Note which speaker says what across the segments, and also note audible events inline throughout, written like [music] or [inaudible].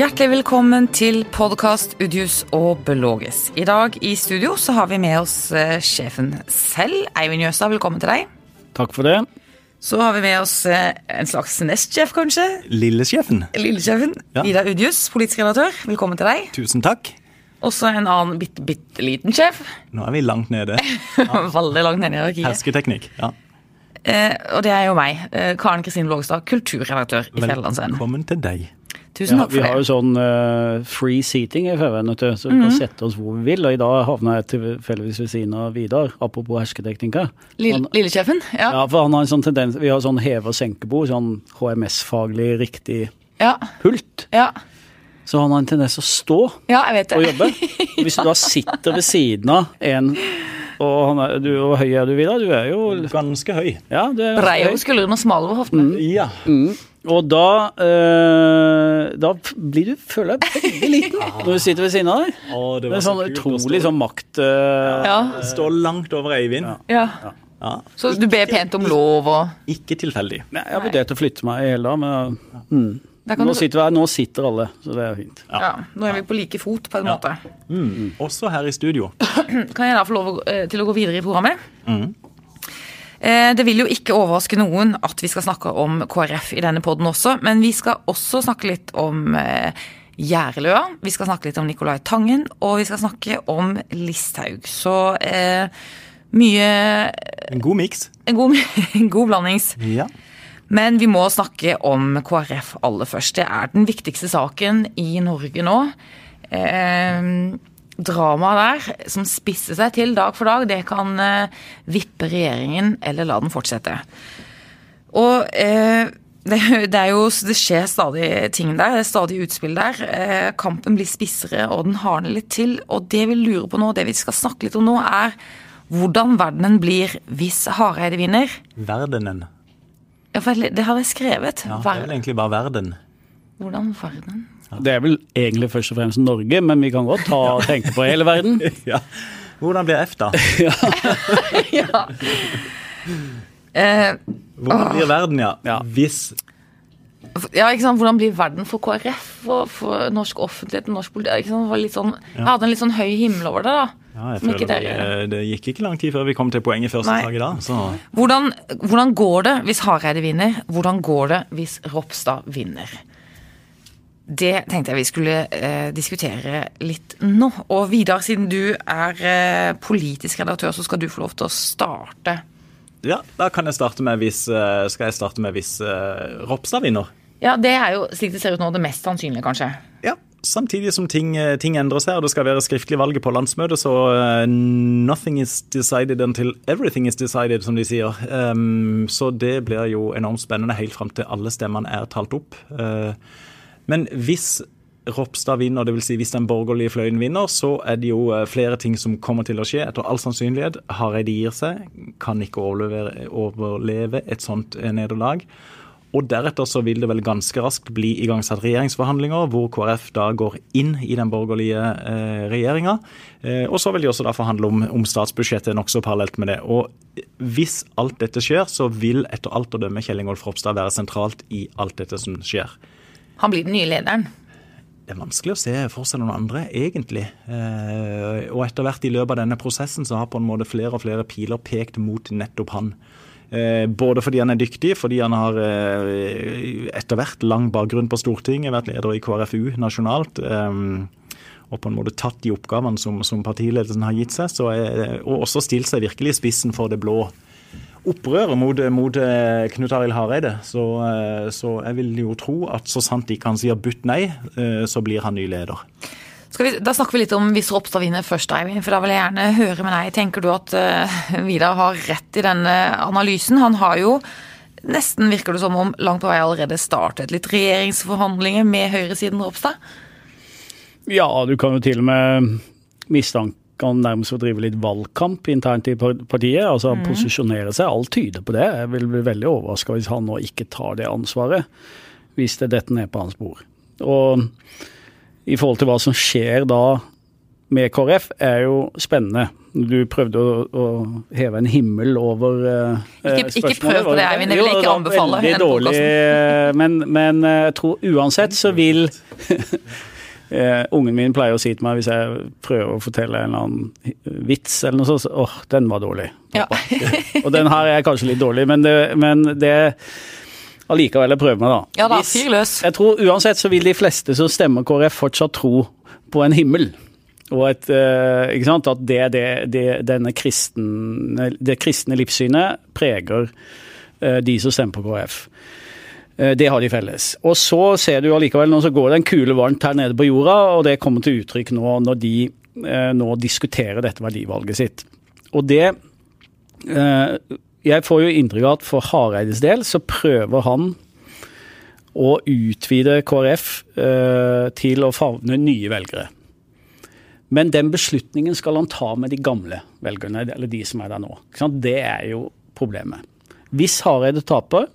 Speaker 1: Hjertelig velkommen til podkast Udius og Belogis. I dag i studio så har vi med oss eh, sjefen selv. Eivind Jøstad, velkommen til deg.
Speaker 2: Takk for det.
Speaker 1: Så har vi med oss eh, en slags nestsjef, kanskje.
Speaker 3: Lillesjefen.
Speaker 1: Lillesjefen.
Speaker 3: Ja.
Speaker 1: Ida Udius, politisk redaktør. Velkommen til deg.
Speaker 3: Tusen takk.
Speaker 1: Også en annen bitte, bitte liten sjef.
Speaker 3: Nå er vi langt nede. [laughs]
Speaker 1: Veldig langt nede i hierarkiet.
Speaker 3: Hersketeknikk. Ja.
Speaker 1: Eh, og det er jo meg, eh, Karen Kristin Blågestad, kulturredaktør i Fjellandsvennen.
Speaker 3: Velkommen til deg.
Speaker 1: Tusen
Speaker 2: Ja,
Speaker 1: takk
Speaker 2: vi
Speaker 1: for
Speaker 2: har jo sånn uh, free seating i Feven, så vi så vi kan sette oss hvor vi vil. Og i dag havna jeg tilfeldigvis ved siden av Vidar, apropos hersketeknikker.
Speaker 1: Lille, Lillesjefen? Ja.
Speaker 2: Ja, for han har en sånn tendens Vi har sånn heve- og senkebord, sånn HMS-faglig riktig
Speaker 1: Ja.
Speaker 2: pult.
Speaker 1: ja.
Speaker 2: Så han har en tendens til å stå
Speaker 1: Ja, jeg vet det.
Speaker 2: og jobbe. Hvis du da sitter ved siden av en og han er, du, Hvor høy er du, Vidar? Du er jo
Speaker 3: Ganske høy.
Speaker 2: Ja, du er
Speaker 1: Brei
Speaker 2: høy.
Speaker 1: over skuldrene og smal over hoftene.
Speaker 3: Ja.
Speaker 2: Og da, eh, da blir du, føler jeg veldig [laughs] liten når du sitter ved siden av deg.
Speaker 3: Å, det
Speaker 2: Det er sånn utrolig sånn makt... eh,
Speaker 1: Ja.
Speaker 3: Stå langt over Eivind.
Speaker 1: ja.
Speaker 3: Ja.
Speaker 1: Så du ber pent om lov og
Speaker 3: Ikke tilfeldig.
Speaker 2: Nei, Jeg har vurdert å flytte meg i hele dag, men mm. Nå, sitter vi her, nå sitter alle, så det er fint.
Speaker 1: Ja, nå er vi på like fot, på en
Speaker 3: Ja.
Speaker 1: måte.
Speaker 3: Mm. Også her i studio.
Speaker 1: Kan jeg da få lov eh, til å gå videre i programmet?
Speaker 3: Mm.
Speaker 1: Eh, Det vil jo ikke overraske noen at vi skal snakke om KrF i denne poden også, men vi skal også snakke litt om eh, Gjærløa, vi skal snakke litt om Nicolai Tangen, og vi skal snakke om Listhaug. Så eh, mye
Speaker 3: En god miks.
Speaker 1: En god, [laughs] en god blandings.
Speaker 3: Ja.
Speaker 1: Men vi må snakke om KrF aller først. Det er den viktigste saken i Norge nå. Eh, Dramaet der, som spisser seg til dag for dag, det kan eh, vippe regjeringen eller la den fortsette. Og eh, det, det er jo Det skjer stadig ting der. Det er stadig utspill der. Eh, kampen blir spissere, og den hardner litt til. Og det vi lurer på nå, det vi skal snakke litt om nå, er hvordan verdenen blir hvis Hareide vinner.
Speaker 3: Verdenen.
Speaker 1: Ja, for det hadde jeg skrevet.
Speaker 3: Ja, det er vel egentlig bare verden.
Speaker 1: Hvordan verden?
Speaker 2: Det er vel egentlig først og fremst Norge, men vi kan godt ta, tenke på hele verden. [laughs]
Speaker 3: Ja. Hvordan blir F, da? [laughs] [laughs]
Speaker 1: ja. Eh,
Speaker 3: Hvordan blir verden, ja?
Speaker 2: Ja.
Speaker 3: Hvis
Speaker 1: ja, ikke sant? Hvordan blir verden for KrF, og for norsk offentlighet og norsk politikk? Ikke sant? Litt sånn, Jeg hadde en litt sånn høy himmel over det, da.
Speaker 3: ja, jeg føler det, Det gikk ikke lang tid før vi kom til poenget første dag i dag. Så
Speaker 1: Hvordan, hvordan går det hvis Hareide vinner? Hvordan går det hvis Ropstad vinner? Det tenkte jeg vi skulle eh, diskutere litt nå. Og Vidar, siden du er eh, politisk redaktør, så skal du få lov til å starte.
Speaker 3: ja, da kan jeg starte med hvis eh, Skal jeg starte med hvis eh, Ropstad vinner?
Speaker 1: Ja, det er jo, slik det ser ut nå, det mest sannsynlige, kanskje.
Speaker 3: Ja, samtidig som ting, eh, ting endrer seg, og det skal være skriftlig valget på landsmøtet, så uh, nothing is decided until everything is decided, som de sier. Um, så det blir jo enormt spennende helt fram til alle stemmene er talt opp. Uh, men hvis Ropstad vinner, dvs. Si hvis den borgerlige fløyen vinner, så er det jo eh, flere ting som kommer til å skje. Etter all sannsynlighet. Hareide gir seg, kan ikke overleve, et sånt eh, nederlag. Og deretter så vil det vel ganske raskt bli igangsatt regjeringsforhandlinger, hvor KrF da går inn i den borgerlige eh, regjeringa. Eh, og så vil de også da forhandle om, om statsbudsjettet nokså parallelt med det. Og hvis alt dette skjer, så vil etter alt å dømme Kjell Ingolf Ropstad være sentralt i alt dette som skjer.
Speaker 1: Han blir den nye lederen.
Speaker 3: Det er vanskelig å se for seg noen andre, egentlig. Eh, og etter hvert i løpet av denne prosessen så har på en måte flere og flere piler pekt mot nettopp han. Eh, både fordi han er dyktig, fordi han har eh, etter hvert lang bakgrunn på Stortinget, vært leder i KrFU nasjonalt. Og på en måte tatt de oppgavene som, som partiledelsen har gitt seg. Er- og også stilt seg virkelig i spissen for det blå opprøret mot, mot eh, Knut Arild Hareide. Så, eh, så jeg vil jo tro at så sant ikke han sier butt nei, eh, så blir han ny leder.
Speaker 1: Skal vi, da snakker vi litt om hvis Ropstad vinner først, Eivind. For da vil jeg gjerne høre med deg. Tenker du at uh, Vidar har rett i denne analysen? Han har jo nesten, virker det som om, langt på vei allerede startet litt regjeringsforhandlinger med høyresiden Ropstad.
Speaker 2: Ja, du kan jo til og med mistanke han nærmest få drive litt valgkamp internt i partiet. Altså posisjonere seg. Alt tyder på det. Jeg vil bli veldig overraska hvis han nå ikke tar det ansvaret. Hvis det detter ned på hans bord. Og i forhold til hva som skjer da med KrF, er jo spennende. Du prøvde å, å heve en himmel over eh,
Speaker 1: ikke, ikke prøv på det, Eivind. Jeg vil ikke anbefale
Speaker 2: veldig dårlig, men, men jeg tror uansett så vil [laughs] Uh, ungen min pleier å si til meg hvis jeg prøver å fortelle en eller annen vits eller noe sånt, åh, oh, den var dårlig. Ja. [laughs] og den her er kanskje litt dårlig, men det, men det allikevel jeg prøver meg, da.
Speaker 1: Ja da, fyr løs.
Speaker 2: Jeg tror uansett så vil de fleste som stemmer KrF fortsatt tro på en himmel. Og et, uh, ikke sant, at det, det, det, denne kristne, det kristne livssynet preger uh, de som stemmer på KrF. Eh, det har de felles. Og så ser du allikevel, nå så går det en kule varmt her nede på jorda, og det kommer til uttrykk nå når de eh, nå diskuterer dette verdivalget sitt. Og det eh, Jeg får jo inntrykk av at for Hareides del så prøver han å utvide KrF til å favne nye velgere. Men den beslutningen skal han ta med de gamle velgerne, eller de som er der nå. Det er jo problemet. Hvis Hareide taper,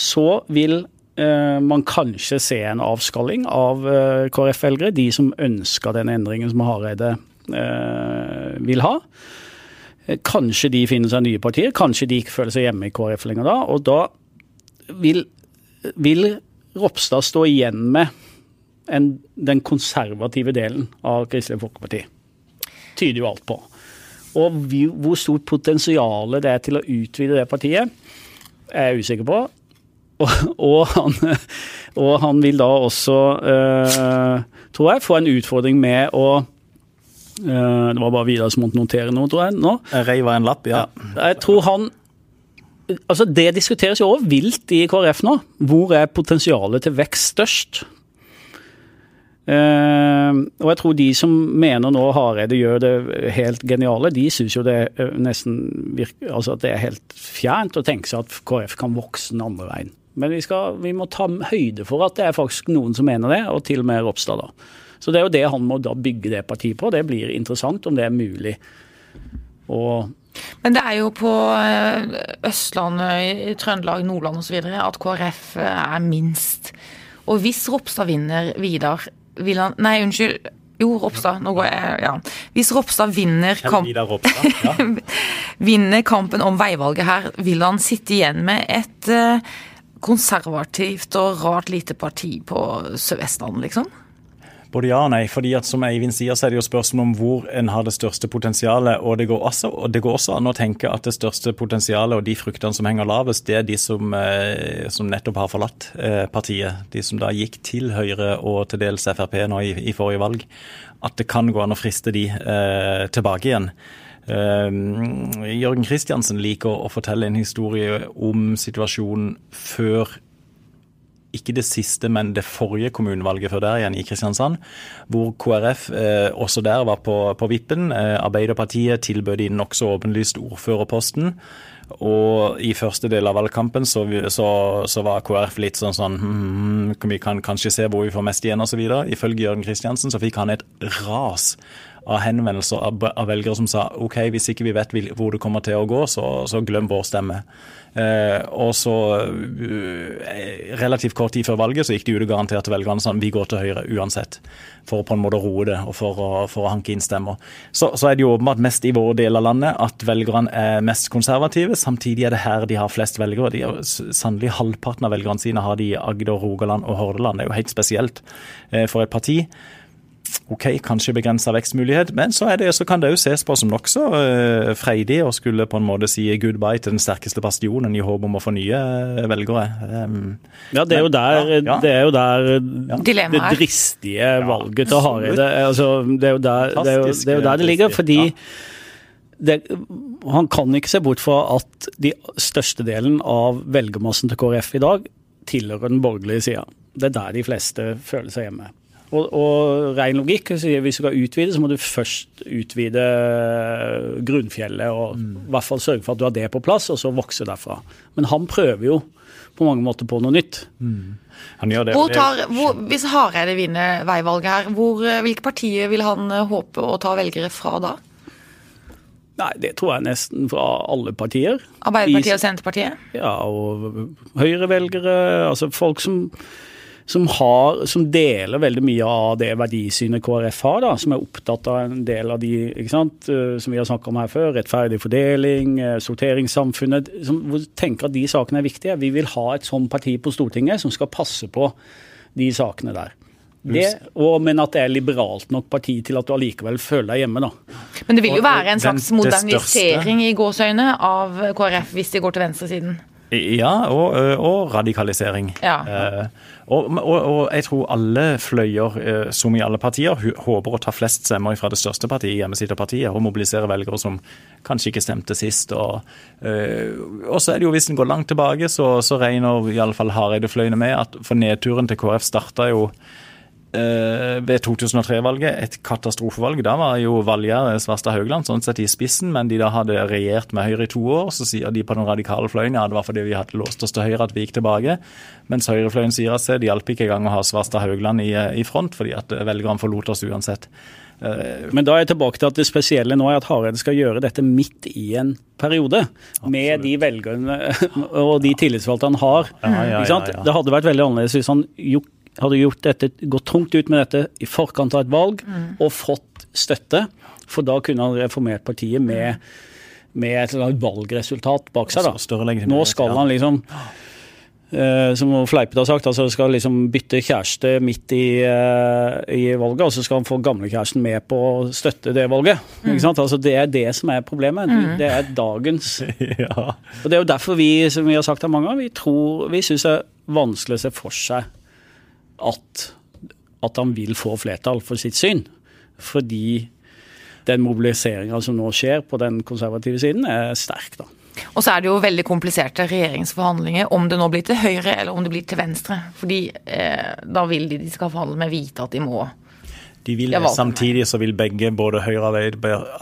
Speaker 2: så vil eh, man kanskje se en avskalling av eh, KrF-velgere, de som ønsker den endringen som Hareide eh, vil ha. Kanskje de finner seg nye partier, kanskje de ikke føler seg hjemme i KrF lenger da. Og da vil, vil Ropstad stå igjen med en, den konservative delen av Kristelig Folkeparti. Tyder jo alt på. Og vi, hvor stort potensial det er til å utvide det partiet, er jeg usikker på. Og, og, han, og, han, vil da også, uh, tror jeg, få en utfordring med å uh, Det var bare Vidar som måtte notere noe, tror jeg. nå.
Speaker 3: Reiva reiv en lapp, ja.
Speaker 2: ja. Jeg tror han Altså, Det diskuteres jo også vilt i KrF nå. Hvor er potensialet til vekst størst? Uh, og jeg tror de som mener nå Hareide gjør det helt geniale, de syns jo det nesten virker, altså at det er helt fjernt å tenke seg at KrF kan vokse den andre veien. Men vi, skal, vi, må ta høyde for at det er faktisk noen som mener det, og til og med Ropstad. da. Så det er jo det han må da bygge det partiet på. Det blir interessant om det er mulig. Og
Speaker 1: men det er jo på eh, Østlandet, i Trøndelag, Nordland osv. at KrF eh, er minst. Og hvis Ropstad vinner Vidar, vil han Nei, unnskyld. Jo, Ropstad. Nå går jeg Ja. Hvis Ropstad vinner, kamp,
Speaker 3: Ropstad, ja. [laughs]
Speaker 1: vinner kampen om veivalget her, vil han sitte igjen med et uh, konservativt og rart lite parti på Sør-Vestlandet, liksom?
Speaker 3: Både ja og nei. fordi at Som Eivind sier, så er det jo spørsmål om hvor en har det største potensialet. Og det går også, og det går også an å tenke at det største potensialet og de fruktene som henger lavest, det er de som, eh, som nettopp har forlatt eh, partiet. De som da gikk til Høyre og til dels Frp nå i, i forrige valg. At det kan gå an å friste de eh, tilbake igjen. Uh, Jørgen Kristiansen liker å fortelle en historie om situasjonen før ikke det siste, men det forrige kommunevalget før der igjen, i Kristiansand, hvor KrF eh, også der var på, på vippen. Eh, Arbeiderpartiet tilbød de nokså åpenlyst ordførerposten. Og i første del av valgkampen så, så, så var KrF litt sånn sånn hm, Vi kan kanskje se hvor vi får mest igjen osv. Ifølge Jørgen Kristiansen så fikk han et ras av henvendelser av, velgere som sa OK, hvis ikke vi vet hvor det kommer til å gå, så, så glem vår stemme. Eh, og så eh, relativt kort tid før valget så gikk de ut og garanterte velgerne sånn vi går til Høyre uansett. For å på en måte roe det og for å, for å hanke inn stemmer. Så, så, er det jo åpenbart mest i vår del av landet at velgerne er mest konservative. Samtidig er det her de har flest velgere. De har Sannelig halvparten av velgerne sine har de i Agder, Rogaland og Hordaland. Det er jo helt spesielt eh, for et parti ok, kanskje begrensa vekstmulighet, men så, det, så, kan det jo ses på som nokså uh, freidig å skulle på en måte si goodbye til den sterkeste bastionen i håp om å få nye uh, velgere. Um,
Speaker 2: ja, det er jo der, ja, ja. Det, er jo der ja. det dristige valget til Hareide altså, det, er jo der, det, er jo, det, er jo der det ligger. fordi det, han kan ikke se bort fra at de største delen av velgermassen til KrF i dag tilhører den borgerlige sida. Det er der de fleste føler seg hjemme. Og, og ren logikk sier hvis du skal utvide, så må du først utvide grunnfjellet. Og mm. i hvert fall sørge for at du har det på plass, og så vokse derfra. Men han prøver jo på mange måter på noe nytt. Mm.
Speaker 1: Det, hvor tar, hvor, hvis Hareide vinner veivalget her, hvor, hvilke partier vil han eh, håpe å ta velgere fra da?
Speaker 2: Nei, det tror jeg nesten fra alle partier.
Speaker 1: Arbeiderpartiet og Senterpartiet?
Speaker 2: Ja, og Høyre-velgere. Altså folk som som, har, som, deler veldig mye av det verdisynet KrF har, da, som er opptatt av en del av de ikke sant, eh, som vi har snakka om her før, rettferdig fordeling, eh, sorteringssamfunnet, som tenker at de sakene er viktige. Vi vil ha et sånt parti på Stortinget som skal passe på de sakene der. Det, og, men at det er liberalt nok parti til at du allikevel føler deg hjemme, da.
Speaker 1: Men det vil jo være en slags modernisering i gåsøyne av KrF hvis de går til venstresiden?
Speaker 3: Ja, og, og radikalisering. Ja. Eh, og, og, og, jeg tror alle fløyer, eh, som i alle partier, håper å ta flest stemmer fra det største partiet, hjemmesitterpartiet, og mobilisere velgere som kanskje ikke stemte sist. Og, eh, og så er det jo, hvis en går langt tilbake, så, så regner i alle fall Hareide-fløyene med at for nedturen til KrF starta jo ved 2003-valget et katastrofevalg. Da var jo Valgjerd Svarstad Haugland sånn sett i spissen, men de da hadde regjert med Høyre i to år. Så sier de på den radikale fløyen ja, det var fordi vi hadde låst oss til Høyre at vi gikk tilbake. Mens høyrefløyen sier at det hjalp ikke engang å ha Svarstad Haugland i, i front, fordi at velgerne forlot oss uansett.
Speaker 2: Eh, men da er jeg tilbake til at det spesielle nå er at Hareide skal gjøre dette midt i en periode. Absolutt. Med de velgerne [laughs] og de tillitsvalgte han har. Ja, ja, ja, det hadde vært veldig annerledes hvis han gjort hadde gjort dette, gått tungt ut med dette i forkant av et valg mm. og fått støtte. For da kunne han reformert partiet med, med et valgresultat bak seg. da. Nå skal han liksom Uh, som Fleipet har sagt, altså skal liksom bytte kjæreste midt i, uh, i valget, og så skal han få gamlekjæresten med på å støtte det valget. Mm. Altså det er det som er problemet. Mm. Det er dagens [laughs] ja. Og Det er jo derfor vi som vi har sagt her mange ganger, vi tror, vi syns det er vanskelig å se for seg at, at han vil få flertall for sitt syn. Fordi den mobiliseringa som nå skjer på den konservative siden, er sterk. da.
Speaker 1: Og så er det jo veldig kompliserte regjeringsforhandlinger, om det nå blir til høyre eller om det blir til venstre. Fordi eh, da vil de de skal forhandle med, vite at de må
Speaker 3: de vil, samtidig så vil begge, både Høyre og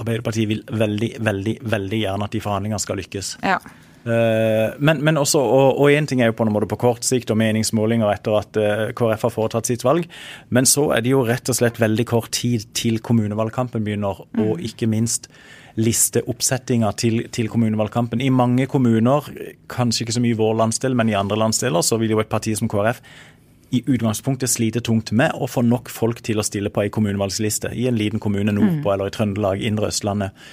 Speaker 3: Arbeiderpartiet, vil veldig, veldig, veldig gjerne at de forhandlingene skal lykkes. Ja. Eh, men, men også, og én ting er jo på en måte på kort sikt og meningsmålinger etter at eh, KrF har foretatt sitt valg, men så er det jo rett og slett veldig kort tid til kommunevalgkampen begynner, mm. og ikke minst listeoppsettinga til, til kommunevalgkampen. I mange kommuner, kanskje ikke så mye i vår landsdel, men i andre landsdeler, så vil jo et parti som KrF i utgangspunktet slite tungt med å få nok folk til å stille på ei kommunevalgsliste i en liten kommune nordpå mm. eller i Trøndelag, Indre Østlandet.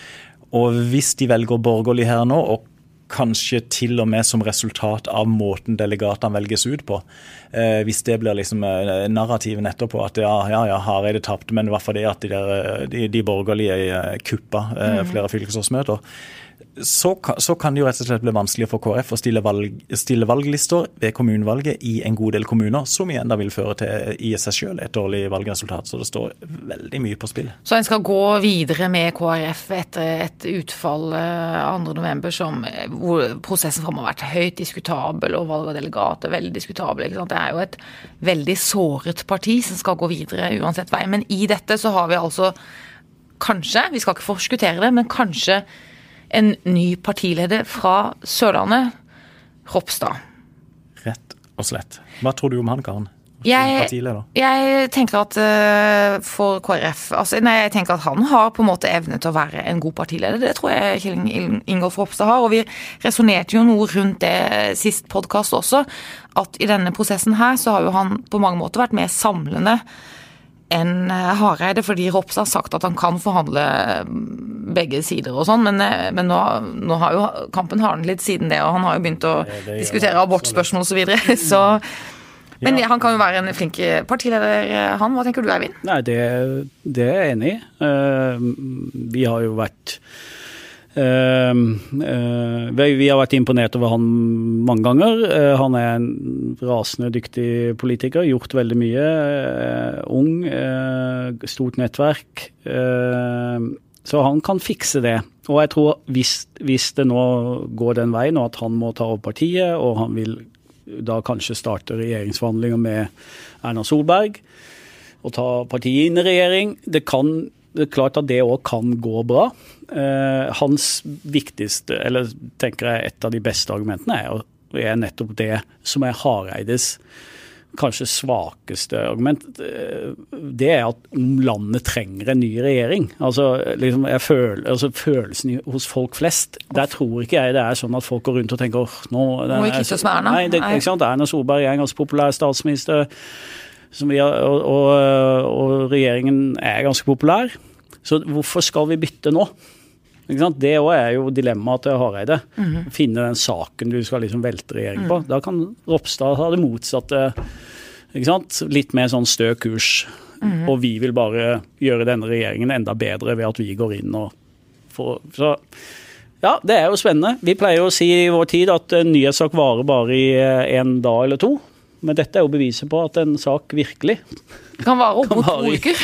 Speaker 3: Og hvis de velger borgerlig her nå, og kanskje til og med som resultat av måten delegatene velges ut på. Eh, hvis det blir liksom eh, narrativet etterpå at ja, ja, ja Hareide tapte, men det var fordi at de, der, de, de borgerlige eh, kuppa eh, mm. flere fylkesårsmøter så, så, kan det jo rett og slett bli vanskelig for KrF å stille, valg, stille, valglister ved kommunevalget i en god del kommuner, som igjen da vil føre til i seg selv et dårlig valgresultat. Så det står veldig mye på spill.
Speaker 1: Så en skal gå videre med KrF etter et utfall 2.11. Eh, hvor prosessen framover har vært høyt diskutabel, og valg av delegater veldig diskutabel. Det er jo et veldig såret parti som skal gå videre uansett vei. Men i dette så har vi altså kanskje, vi skal ikke forskuttere det, men kanskje en ny partileder fra Sørlandet, Ropstad.
Speaker 3: Rett og slett. Hva tror du om han, Karen?
Speaker 1: Jeg, jeg, tenker at uh, for KrF altså, nei, jeg tenker at han har på en måte evne til å være en god partileder. Det tror jeg Kjell Ingolf Ropstad har. Og vi resonnerte jo noe rundt det sist podkast også. At i denne prosessen her så har jo han på mange måter vært mer samlende enn eh, Hareide, fordi Ropstad har sagt at han kan forhandle mm, begge sider og sånn, men, eh, men nå, nå, har jo kampen hardnet litt siden det, og han har jo begynt å ja, det, diskutere abortspørsmål osv. Så, videre, [laughs] så men ja. han kan jo være en flink partileder, han. Hva tenker du, Eivind?
Speaker 2: Nei, det, det er jeg enig i. Uh, vi har jo vært Uh, uh, vi har vært imponert over han mange ganger. Han er en rasende dyktig politiker, gjort veldig mye. ung, stort nettverk. Så han kan fikse det. Og jeg tror hvis, hvis, det nå går den veien, og at han må ta over partiet, og han vil da kanskje starte regjeringsforhandlinger med Erna Solberg og ta partiet inn i regjering Det kan det er klart at det òg kan gå bra. Eh, hans viktigste, eller tenker jeg et av de beste argumentene, er, er nettopp det som er Hareides kanskje svakeste argument, eh, det er at landet trenger en ny regjering. Altså, liksom, jeg føler, altså Følelsen hos folk flest, der tror ikke jeg det er sånn at folk går rundt og tenker åh, nå
Speaker 1: Må ikke oss med Erna?
Speaker 2: Nei, det, ikke sant? Erna Solberg er en ganske populær statsminister, som vi har, og, og, og regjeringen er ganske populær. Så hvorfor skal vi bytte nå? Det òg er jo dilemmaet til Hareide.
Speaker 1: Mhm.
Speaker 2: Finne den saken du skal liksom velte regjeringen på. Da kan Ropstad ha det motsatte. Litt mer sånn stø kurs.
Speaker 1: Mhm.
Speaker 2: Og vi vil bare gjøre denne regjeringen enda bedre ved at vi går inn og får Så ja, det er jo spennende. Vi pleier å si i vår tid at en nyhetssak varer bare i eh, en dag eller to. Men dette er jo beviset på at en sak virkelig
Speaker 1: kan vare opp
Speaker 2: Kan
Speaker 1: mot to uker.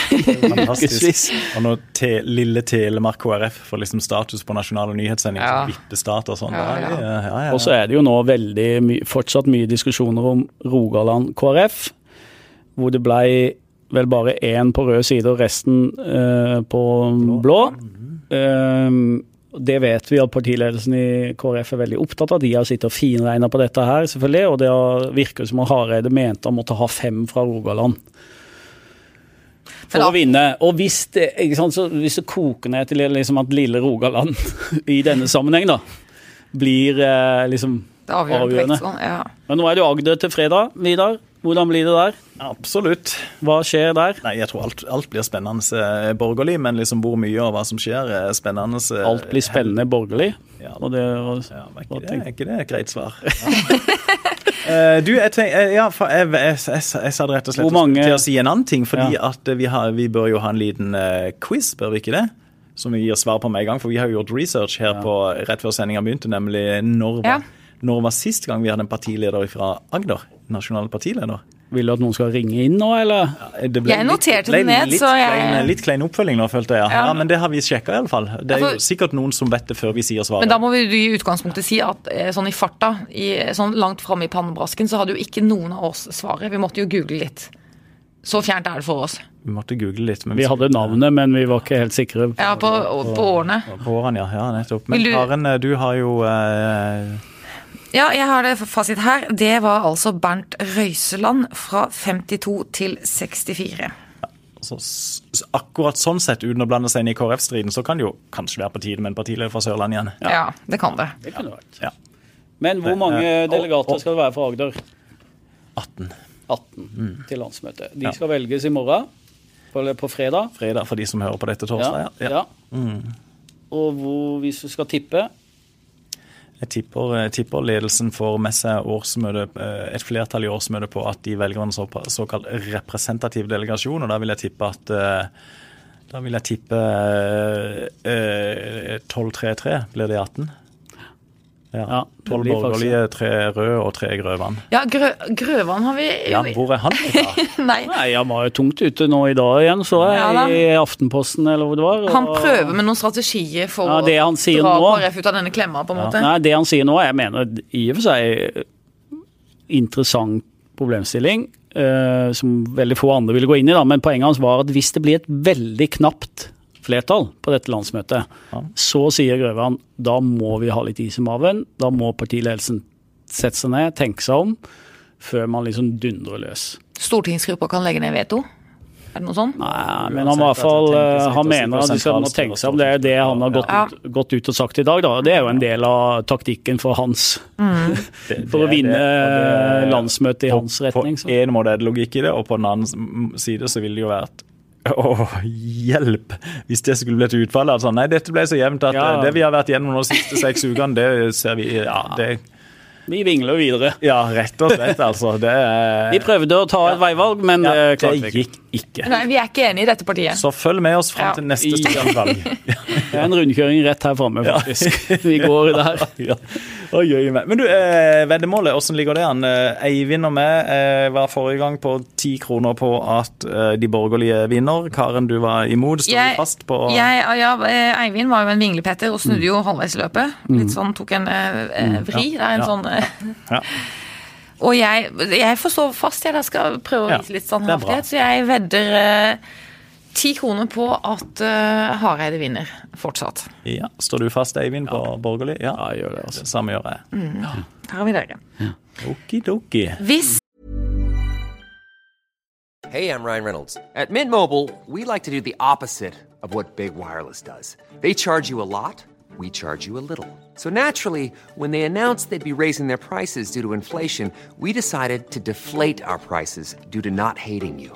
Speaker 3: Fantastisk. Og når te, lille Telemark KrF får liksom status på nasjonale nyhetssending,
Speaker 1: Ja.
Speaker 3: som vippestat og sånn.
Speaker 1: Ja, ja.
Speaker 3: ja, ja, ja.
Speaker 2: Og så er det jo nå veldig my fortsatt mye diskusjoner om Rogaland KrF, hvor det blei vel bare én på rød side og resten uh, på blå. Eh, det vet vi at partiledelsen i KrF er veldig opptatt av. De har sittet og finregna på dette her, selvfølgelig. Og det virker som om Hareide mente han måtte ha fem fra Rogaland for å vinne. Og hvis det, sant, så hvis det koker ned til liksom at lille Rogaland [laughs] i denne sammenheng da, blir eh, liksom
Speaker 1: avgjørende.
Speaker 2: avgjørende.
Speaker 1: Ja.
Speaker 2: Men nå er det jo Agder til fredag, Vidar. Hvordan blir det der?
Speaker 3: Absolutt.
Speaker 2: Hva skjer der?
Speaker 3: Nei, jeg tror alt, alt blir spennende eh, borgerlig, men liksom hvor mye og hva som skjer, er spennende. eh,
Speaker 2: Alt blir spennende borgerlig.
Speaker 3: Ja.
Speaker 2: Og det, og,
Speaker 3: Ja, men ikke
Speaker 2: hva
Speaker 3: ikke, det, er ikke det et greit svar? Uh, [laughs] du, jeg, tenk, eh, ja, for jeg, jeg, jeg, jeg sa det rett og slett
Speaker 2: mange-
Speaker 3: til å si en annen ting. Fordi
Speaker 2: Ja.
Speaker 3: at vi, har, vi bør jo ha en liten uh, quiz, bør vi ikke det? Som vi gir svar på med en gang. For vi har jo gjort research her på rett før sendinga begynte, nemlig når
Speaker 1: Ja.
Speaker 3: var, når var sist gang vi hadde en partileder fra Agder? Nasjonal partileder?
Speaker 2: Vil du at noen skal ringe inn nå, eller?
Speaker 3: Det ble
Speaker 1: Jeg noterte
Speaker 3: ble
Speaker 1: det ned,
Speaker 3: litt
Speaker 1: så jeg-
Speaker 3: Klein, litt klein oppfølging nå, følte jeg. Ja.
Speaker 1: Ja.
Speaker 3: Men det har vi sjekka, iallfall. Det er jo sikkert noen som vet det før vi sier svaret.
Speaker 1: Men da må vi i utgangspunktet si at eh, sånn i farta, i, sånn langt framme i pannebrasken, så hadde jo ikke noen av oss svaret. Vi måtte jo google litt. Så fjernt er det for oss.
Speaker 3: Vi måtte google litt. Men
Speaker 2: Vi hadde navnet, men vi var ikke helt sikre.
Speaker 1: Ja, på, på årene.
Speaker 3: På årene, ja. ja nettopp. Men
Speaker 1: du-
Speaker 3: Karen, du har jo eh,
Speaker 1: Ja, jeg har det fasit her. Det var altså Bernt Røiseland fra 52 til 64.
Speaker 3: så, akkurat sånn sett, uten å blande seg inn i KrF-striden, så kan det jo kanskje være på tide med en partileder fra Sørlandet igjen.
Speaker 1: Ja. det kan det.
Speaker 2: Det kan det.
Speaker 3: Ja.
Speaker 2: Men hvor mange
Speaker 3: Eh,
Speaker 2: delegater
Speaker 3: og-
Speaker 2: skal det være fra Agder?
Speaker 3: 18.
Speaker 2: 18 til landsmøtet. De
Speaker 3: Ja.
Speaker 2: skal velges i morgen, på, eller på fredag.
Speaker 3: Fredag for de som hører på dette torsdag. Ja. Ja.
Speaker 2: ja. Og hvor, hvis du skal tippe
Speaker 3: Jeg tipper, jeg tipper ledelsen får med seg årsmøte, eh, et flertall i årsmøtet på at de velger en såkalt representativ delegasjon, og da vil jeg tippe at eh, da vil jeg tippe eh, 12-3-3. Blir det 18?
Speaker 2: Ja, Tolv
Speaker 3: 12
Speaker 2: blir faktisk-
Speaker 3: borgerlige, tre røde og tre Grøvan.
Speaker 1: Ja, Grø Grøvan har vi
Speaker 3: Ja, hvor er han fra? [laughs]
Speaker 1: Nei.
Speaker 2: Nei, han var jo tungt ute nå i dag igjen, så jeg,
Speaker 1: Ja
Speaker 2: i Aftenposten eller hvor det var. og-
Speaker 1: Han prøver med noen strategier for
Speaker 2: Ja, det han sier
Speaker 1: å dra
Speaker 2: nå-
Speaker 1: KrF ut av denne klemma, på en måte.
Speaker 2: Nei, det han sier nå, jeg mener i og for seg interessant problemstilling, Uh, som veldig få andre ville gå inn i, da. men poenget hans var at hvis det blir et veldig knapt flertall på dette landsmøtet,
Speaker 3: Ja.
Speaker 2: så sier Grøvan da må vi ha litt is i maven, da må partiledelsen sette seg ned, tenke seg om, før man liksom dundrer løs.
Speaker 1: Stortingsgruppa kan legge ned veto? Er det noe sånt?
Speaker 2: Nei, men han, hvert fall, eh, han mener at de skal tenke seg om. Det er det han har gått,
Speaker 1: Ja.
Speaker 2: ut, gått ut og sagt i dag. Da. Det er jo en del av taktikken for hans [laughs] For å vinne landsmøtet i hans retning.
Speaker 3: På
Speaker 2: Så.
Speaker 3: en måte er det logikk i det, og på den annen side så ville det jo vært Åh, hjelp! Hvis det skulle blitt utfallet. Altså, nei, dette ble så jevnt at
Speaker 2: Ja.
Speaker 3: eh, det vi har vært gjennom de siste seks [laughs] ukene, det ser vi Ja, det,
Speaker 2: Vi vingler videre.
Speaker 3: ja rett og slett, altså. Det, er-
Speaker 2: Vi prøvde å ta et veivalg, men
Speaker 3: ja,
Speaker 2: det
Speaker 3: det
Speaker 2: klarte vi ikke.
Speaker 3: gikk ikke.
Speaker 1: Nei, vi er ikke enige i dette partiet.
Speaker 3: Så følg med oss fram
Speaker 1: Ja.
Speaker 3: til neste
Speaker 2: Ja.
Speaker 3: stortingsvalg. [laughs]
Speaker 2: Det er en rundkjøring rett her framme, faktisk. Vi går der. [laughs]
Speaker 3: ja. Oi, oi. Men du, eh, veddemålet, hvordan ligger det an? Eh, Eivind og meg eh, var forrige gang på ti kroner på at eh, de borgerlige vinner. Karen, du var imot. Står
Speaker 1: Jeg-
Speaker 3: du fast på
Speaker 1: Jeg, ja, eh, Eivind var jo en vinglepetter og snudde jo halvveis i løpet. Litt sånn, tok en eh, eh, vri. Det er en
Speaker 3: Ja.
Speaker 1: sånn eh,
Speaker 3: Ja.
Speaker 1: Og jeg, jeg får stå fast, jeg da skal prøve å vise litt standhaftighet. Så jeg vedder eh, ti kroner på at uh, Hareide vinner fortsatt.
Speaker 3: Ja, Står du fast, Eivind, på borgerlig? Ja.
Speaker 2: Ja, gjør det, altså.
Speaker 3: Samme gjør jeg.
Speaker 1: Her har vi dere.
Speaker 3: Okidoki.
Speaker 1: Hvis
Speaker 4: Hey, I'm Ryan Reynolds. At Mint Mobile, we like to do the opposite of what Big Wireless does. They charge you a lot, we charge you a little. So naturally, when they announced they'd be raising their prices due to inflation, we decided to deflate our prices due to not hating you.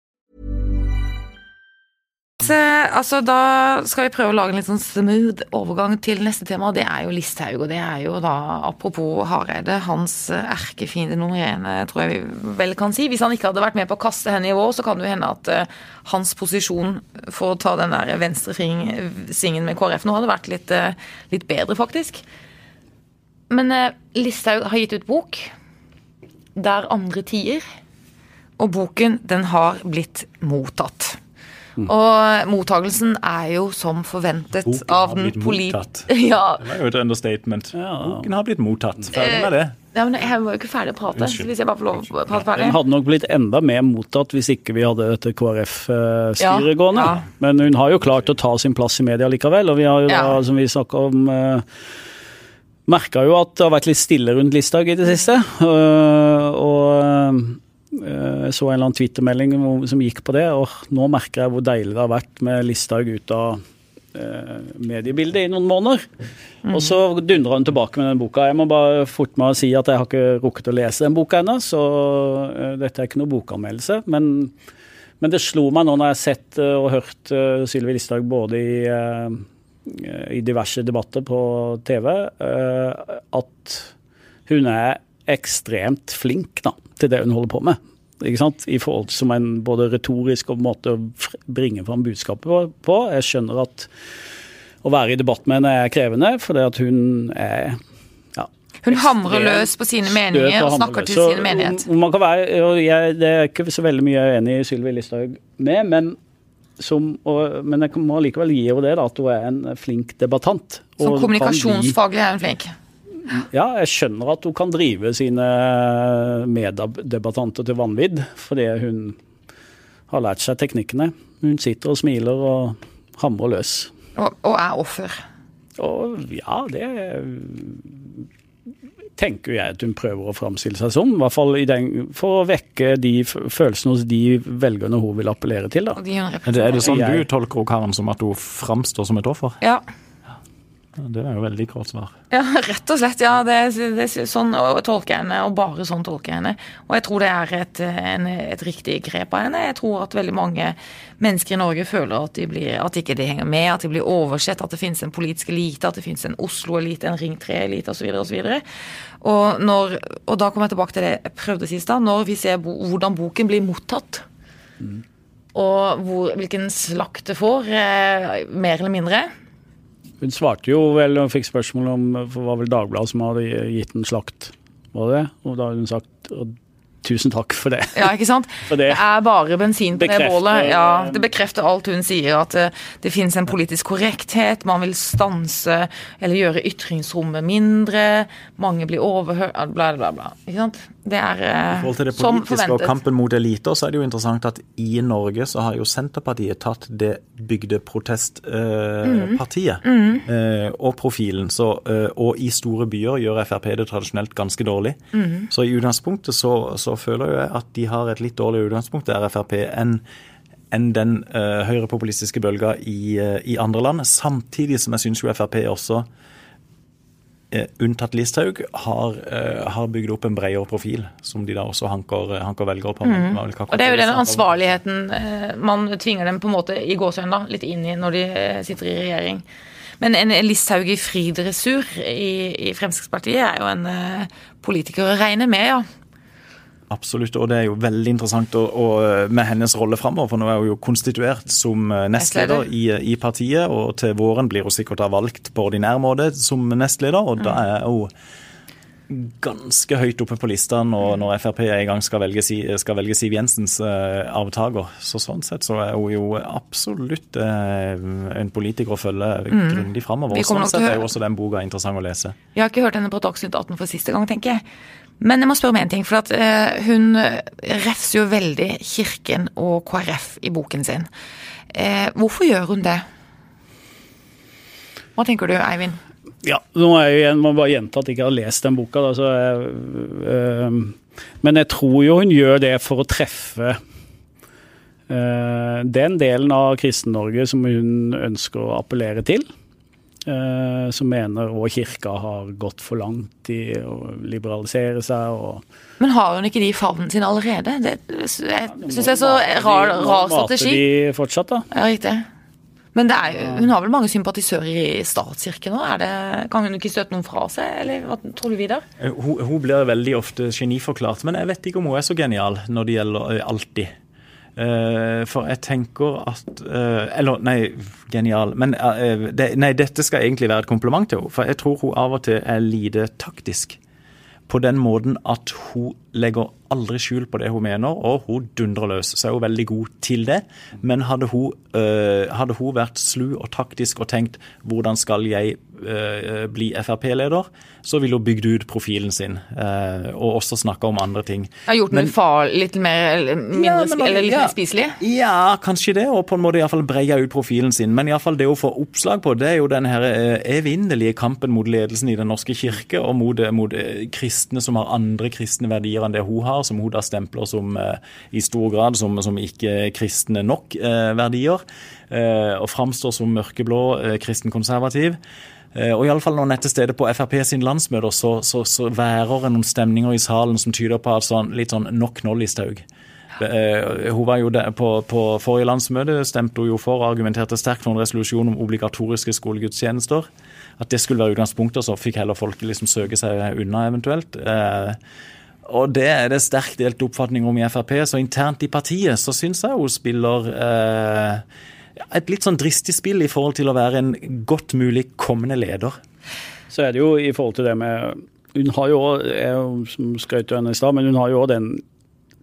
Speaker 1: Eh, Altså, da skal vi prøve å lage en litt sånn smooth overgang til neste tema. og Det er jo Listhaug, og det er jo da, apropos Hareide, hans eh, erkefiende nummer én, eh, tror jeg vi vel kan si. Hvis han ikke hadde vært med på å kaste henne i vår, så kan det jo hende at uh, hans posisjon for å ta den der venstresvingen med KrF nå hadde vært litt, uh, litt bedre, faktisk. Men uh, Listhaug har gitt ut bok. Der andre tider. Og boken, den har blitt mottatt. Og mottagelsen er jo som forventet
Speaker 3: Boken
Speaker 1: av den
Speaker 3: mottatt. [laughs]
Speaker 1: Ja.
Speaker 3: Det var jo et understatement.
Speaker 2: Ja.
Speaker 3: Boken har blitt mottatt. Ferdig med det.
Speaker 1: ja, men jeg var jo ikke ferdig å prate.
Speaker 3: Unnskyld.
Speaker 1: Hvis jeg bare får lov å prate ferdig.
Speaker 2: Den hadde nok blitt enda mer mottatt hvis ikke vi hadde dette KrF-styret
Speaker 1: Ja,
Speaker 2: gående.
Speaker 1: ja.
Speaker 2: Men hun har jo klart å ta sin plass i media likevel, og vi har jo da,
Speaker 1: Ja.
Speaker 2: som vi snakka om uh, Merka jo at det har vært litt stille rundt Listhaug i det siste. Øh, og så en eller annen twittermelding som gikk på det, og nå merker jeg hvor deilig det har vært med Listhaug ut av øh, mediebildet i noen måneder. Og så dundrer hun tilbake med den boka. Jeg må bare forte meg å si at jeg har ikke rukket å lese den boka ennå, så øh, dette er ikke noe bokanmeldelse. Men, men det slo meg nå når jeg har sett og hørt Sylvi Listhaug både i i diverse debatter på TV eh, at hun er ekstremt flink da, til det hun holder på med. Ikke sant? I forhold til som en både retorisk og måte å bringe fram budskapet på-. Jeg skjønner at å være i debatt med henne er krevende, fordi at hun er ja,
Speaker 1: Hun hamrer løs på sine meninger og snakker til
Speaker 2: Så
Speaker 1: sin menighet.
Speaker 2: Man kan være, og jeg, det er ikke så veldig mye jeg er enig i Sylvi Listhaug med, men, som, og, men jeg må likevel gi henne det, da, at hun er en flink debattant.
Speaker 1: Som kommunikasjonsfaglig er hun flink.
Speaker 2: Ja, jeg skjønner at hun kan drive sine meddebattanter til vanvidd, fordi hun har lært seg teknikkene. Hun sitter og smiler og hamrer løs.
Speaker 1: Og, og er offer.
Speaker 2: Og ja, det tenker jeg at hun prøver å framstille seg som. I hvert fall i den, for å vekke de følelsene hos de velgerne hun vil appellere til. da.
Speaker 3: Er det, er det sånn du tolker Karen som at hun framstår som et offer?
Speaker 1: Ja.
Speaker 3: Det er jo veldig kort svar.
Speaker 1: Ja, rett og slett. ja, det, det, Sånn tolker jeg henne, og bare sånn tolker jeg henne. Og jeg tror det er et, en, et riktig grep av henne. Jeg tror at veldig mange mennesker i Norge føler at, de blir, at ikke de henger med, at de blir oversett, at det finnes en politisk elite, at det finnes en Oslo-elite, en Ring 3-elite osv. osv. Og, når- og da kommer jeg tilbake til det jeg prøvde sist, da. Når vi ser bo, hvordan boken blir mottatt, og hvor, hvilken slakt det får, eh, mer eller mindre.
Speaker 2: Hun svarte jo vel og fikk spørsmål om for var vel Dagbladet som hadde gitt en slakt, var det? Og da hadde hun sagt og, tusen takk for det.
Speaker 1: Ja, ikke sant? [laughs]
Speaker 2: For det-
Speaker 1: det er bare bensin på det bålet. Ja, det bekrefter alt hun sier, at det, det finnes en politisk korrekthet, man vil stanse eller gjøre ytringsrommet mindre, mange blir overhørt, bla, bla, bla. Ikke sant? Det er
Speaker 3: I
Speaker 1: eh,
Speaker 3: forhold til det politiske og kampen mot eliter, så er det jo interessant at i Norge så har jo Senterpartiet tatt det bygdeprotestpartiet
Speaker 1: Mm.
Speaker 3: eh, og profilen. Så, eh, og i store byer gjør Frp det tradisjonelt ganske dårlig.
Speaker 1: Mm.
Speaker 3: Så i utgangspunktet så, så føler jo jeg at de har et litt dårligere utgangspunkt, det er Frp, enn enn den uh, høyrepopulistiske bølga i, uh, i andre land. Samtidig som jeg syns jo Frp også uh, unntatt Listhaug, har, har bygd opp en bredere profil, som de da også hanker, hanker velgere på.
Speaker 1: Mm. Og det er jo den ansvarligheten man tvinger dem på en måte i gåsehøyne da, litt inn i når de sitter i regjering. Men en Listhaug i fri dressur i, i Fremskrittspartiet er jo en politiker å regne med, ja.
Speaker 3: Absolutt, og det er jo veldig interessant å, å, med hennes rolle framover. For nå er hun jo konstituert som eh, nestleder i, i partiet, og til våren blir hun sikkert valgt på ordinær måte som nestleder, og da er hun ganske høyt oppe på lista når, når Frp er i gang skal velge, skal velge Siv Jensens eh, avtaker. Så sånn sett så er hun jo absolutt eh, en politiker å følge grundig framover. Og sånn sett er jo også den boka interessant å lese.
Speaker 1: Jeg har ikke hørt henne på Dagsnytt 18 for siste gang, tenker jeg. Men jeg må spørre om en ting, for at eh, hun refser jo veldig Kirken og KrF i boken sin. Eh, hvorfor gjør hun det? Hva tenker du, Eivind?
Speaker 2: Ja, nå er jeg må bare gjenta at jeg ikke har lest den boka. Da, jeg, øh, men jeg tror jo hun gjør det for å treffe øh, den delen av Kristen-Norge som hun ønsker å appellere til. Øh, som mener vår kirke har gått for langt i å liberalisere seg. og
Speaker 1: Men har hun ikke de i favnen sin allerede? Det syns jeg er så rar, rar strategi.
Speaker 2: Mater de fortsatt, da?
Speaker 1: Ja, riktig. Men det er, hun har vel mange sympatisører i statskirken? Er kan hun ikke støte noen fra seg, eller hva tror du, Vidar?
Speaker 3: Hun, hun blir veldig ofte geniforklart, men jeg vet ikke om hun er så genial når det gjelder uh, alltid. Uh, for jeg tenker at uh, Eller, nei, genial. Men det, nei, dette skal egentlig være et kompliment til henne. For jeg tror hun av og til er lite taktisk. På den måten at hun legger aldri skjul på det hun mener, og hun dundrer løs. Så er hun veldig god til det. Men hadde hun, øh, hadde hun vært slu og taktisk og tenkt hvordan skal jeg øh, bli Frp-leder, så ville hun bygd ut profilen sin øh, og også snakka om andre ting.
Speaker 1: Har gjort den litt mer mindre, ja, men, eller litt ja, mer spiselig?
Speaker 3: Ja, kanskje det, og på en måte iallfall breia ut profilen sin. Men iallfall det hun får oppslag på, det er jo den her evinnelige kampen mot ledelsen i Den norske kirke og mot, mot kristne som har andre kristne verdier enn det hun har, som hun da stempler som i stor grad som, som ikke kristne nok verdier, og framstår som mørkeblå kristenkonservativ. Eh, og iallfall når hun er til stede på Frp sin landsmøter, så, så, så værer det noen stemninger i salen som tyder på at sånn, litt sånn nok nå, Listhaug. Hun var jo der, på, på, forrige landsmøte stemte hun jo for og argumenterte sterkt for en resolusjon om obligatoriske skolegudstjenester. At det skulle være utgangspunktet, så fikk heller folk liksom søke seg unna eventuelt. Uh, og det er det sterkt delt oppfatning om i Frp. Så internt i partiet så syns jeg hun spiller eh, et litt sånn dristig spill i forhold til å være en godt mulig kommende leder.
Speaker 2: Så er det jo i forhold til det med Hun har jo òg, som skrøt henne i stad, men hun har jo òg den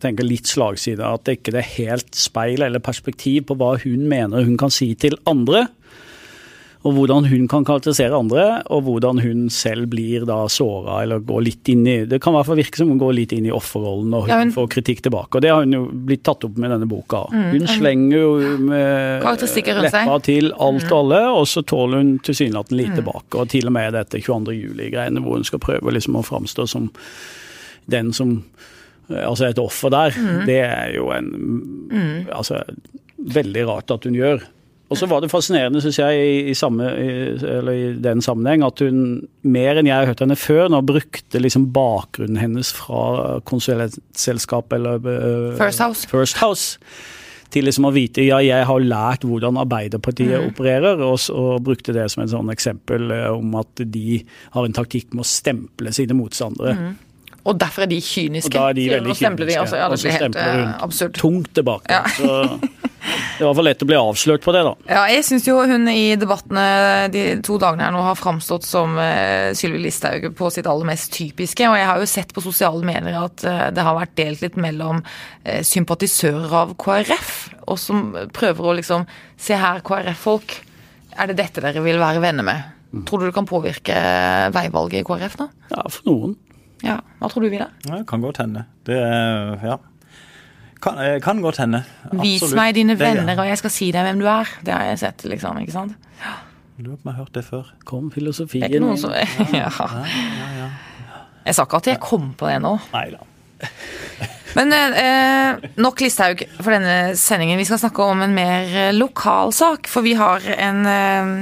Speaker 2: tenker litt slagside. At det ikke er helt speil eller perspektiv på hva hun mener hun kan si til andre og hvordan hun kan karakterisere andre, og hvordan hun selv blir da såra eller går litt inn i Det kan i hvert fall virke som hun går litt inn i offerrollen og hun, ja, hun får kritikk tilbake. Og det har hun jo blitt tatt opp med denne boka. Mm, hun slenger jo med leppa til alt og alle, og så tåler hun tilsynelatende lite mm. tilbake. Og til og med dette 22. juli-greiene hvor hun skal prøve liksom å framstå som den som Altså et offer der. Mm. Det er jo en mm. Altså veldig rart at hun gjør. Og så var det fascinerende, syns jeg, i, i, samme, i, i, den sammenheng, at hun mer enn jeg har hørt henne før, nå brukte liksom bakgrunnen hennes fra konsulentselskapet eller uh,
Speaker 1: First House.
Speaker 2: First House til liksom å vite ja, jeg har lært hvordan Arbeiderpartiet mm. opererer, og, og, brukte det som et sånn eksempel uh, om at de har en taktikk med å stemple sine motstandere. Mm.
Speaker 1: Og derfor er de kyniske.
Speaker 2: Og da er de veldig kyniske.
Speaker 1: De, altså, ja,
Speaker 2: og så stempler hun absurd. tungt tilbake. Ja. så det var for lett å bli avslørt på det, da.
Speaker 1: Ja, jeg syns jo hun i debattene de to dagene her nå har framstått som uh, Sylvi Listhaug på sitt aller mest typiske. Og jeg har jo sett på sosiale medier at uh, det har vært delt litt mellom sympatisører av KrF, og som prøver å liksom Se her, KrF-folk. Er det dette dere vil være venner med? Mm. Tror du det kan påvirke veivalget i KrF nå?
Speaker 2: Ja, for noen.
Speaker 1: Ja, Hva tror du, Vidar?
Speaker 3: Ja, kan godt hende. Det, ja. Kan, eh, kan godt hende.
Speaker 1: Absolutt. Vis meg dine venner, og jeg skal si deg hvem du er. Det har jeg sett, liksom. ikke sant?
Speaker 3: Ja. Lurer på om jeg har hørt det før.
Speaker 2: Kom, filosofien.
Speaker 1: Det er ikke noen som [laughs] ja. ja, ja jeg sa ikke at jeg kom på det nå.
Speaker 3: Nei da. [laughs]
Speaker 1: Men eh, nok Listhaug for denne sendingen. Vi skal snakke om en mer eh, lokal sak. For vi har en eh,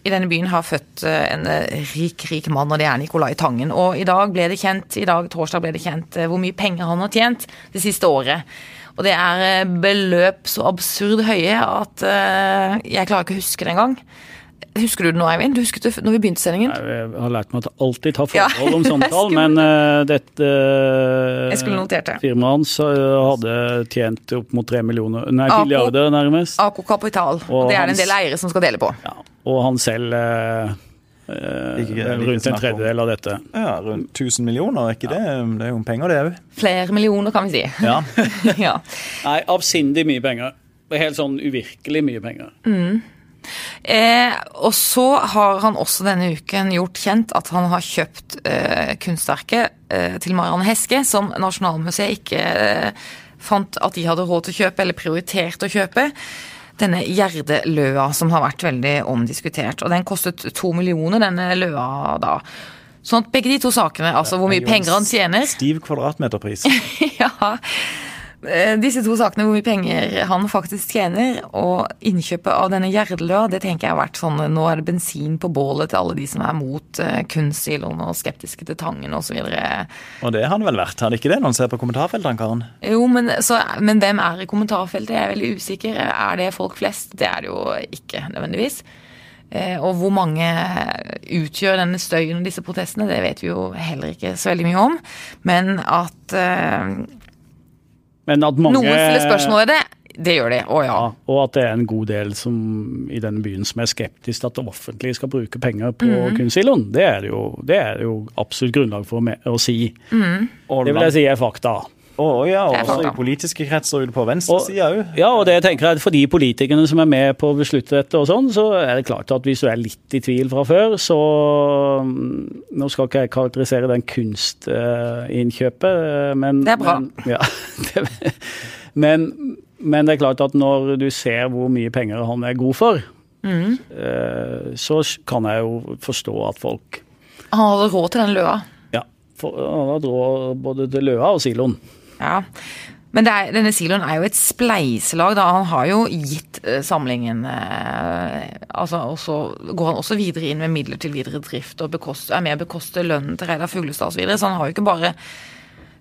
Speaker 1: i denne byen har født eh, en rik, rik mann, og det er Nicolai Tangen. Og i dag ble det kjent, i dag torsdag ble det kjent hvor mye penger han har tjent det siste året. Og det er eh, beløp så absurd høye at jeg klarer ikke å huske det engang. Husker du det nå, Eivind? Du husket det når vi begynte sendingen?
Speaker 2: Jeg har lært meg at [laughs] jeg alltid tar forhold om sånne tall, men uh, dette
Speaker 1: uh,
Speaker 2: firmaet hans hadde tjent opp mot tre millioner, nei, milliarder nærmest.
Speaker 1: Ako Kapital. Og, og det er hans, en del eiere som skal dele på.
Speaker 2: Ja, og han selv ikke, rundt en tredjedel av dette.
Speaker 3: Ja, Rundt 1000 millioner, er ikke det? Det er jo penger, det òg.
Speaker 1: Flere millioner, kan vi si.
Speaker 2: Ja. [laughs] ja. Nei, avsindig mye penger. Er helt sånn uvirkelig mye penger.
Speaker 1: Mm. Eh, og så har han også denne uken gjort kjent at han har kjøpt eh, kunstverket eh, til Marianne Heske, som Nasjonalmuseet ikke eh, fant at de hadde råd til å kjøpe, eller prioritert å kjøpe. Denne Gjerde-løa som har vært veldig omdiskutert. Og den kostet to millioner, denne løa da. Sånn at begge de to sakene, altså hvor mye penger han tjener
Speaker 3: Stiv kvadratmeterpris. [laughs]
Speaker 1: Ja. Eh, Disse to sakene, hvor mye penger han faktisk tjener, og innkjøpet av denne Gjerdeløa, det tenker jeg har vært sånn Nå er det bensin på bålet til alle de som er mot uh, kunstsiloen og skeptiske til Tangen osv.
Speaker 3: Og det har han vel vært, har det ikke det, når han ser på kommentarfeltet, han karen?
Speaker 1: Jo, men, så, men hvem er i kommentarfeltet? Jeg er veldig usikker. Er det folk flest? Det er det jo ikke nødvendigvis. Eh, og hvor mange utgjør denne støyen og disse protestene, det vet vi jo heller ikke så veldig mye om. Men at eh,
Speaker 2: Men at mange
Speaker 1: noen stiller spørsmål ved det, det gjør de. Å ja.
Speaker 2: Ja, og at det er en god del som, i denne byen som er skeptisk til at det offentlige skal bruke penger på
Speaker 1: mm.
Speaker 2: kunstsiloen. Det, er det er det jo absolutt grunnlag for å, me- å si.
Speaker 3: Mm.
Speaker 2: Det vil jeg si er fakta.
Speaker 3: Og, ja,
Speaker 1: er
Speaker 3: også i politiske kretser ute på venstresida òg.
Speaker 2: Ja, og det jeg tenker at for de politikerne som er med på å beslutte dette, og sånn, så er det klart at hvis du er litt i tvil fra før, så mm, Nå skal ikke jeg karakterisere den kunstinnkjøpet, eh, men
Speaker 1: Det er bra.
Speaker 2: Men, ja, [laughs] det, men, men det er klart at når du ser hvor mye penger han er god for,
Speaker 1: Mm.
Speaker 2: eh, så kan jeg jo forstå at folk
Speaker 1: Han hadde råd til den løa.
Speaker 2: Ja, for, han har råd både til løa og siloen.
Speaker 1: Ja. Men er, denne siloen er jo et spleiselag. da, Han har jo gitt eh, samlingen eh, altså, Og så går han også videre inn med midler til videre drift og bekost, er med å bekoste lønnen til Reidar Fuglestad osv. Så, videre, så han har jo ikke bare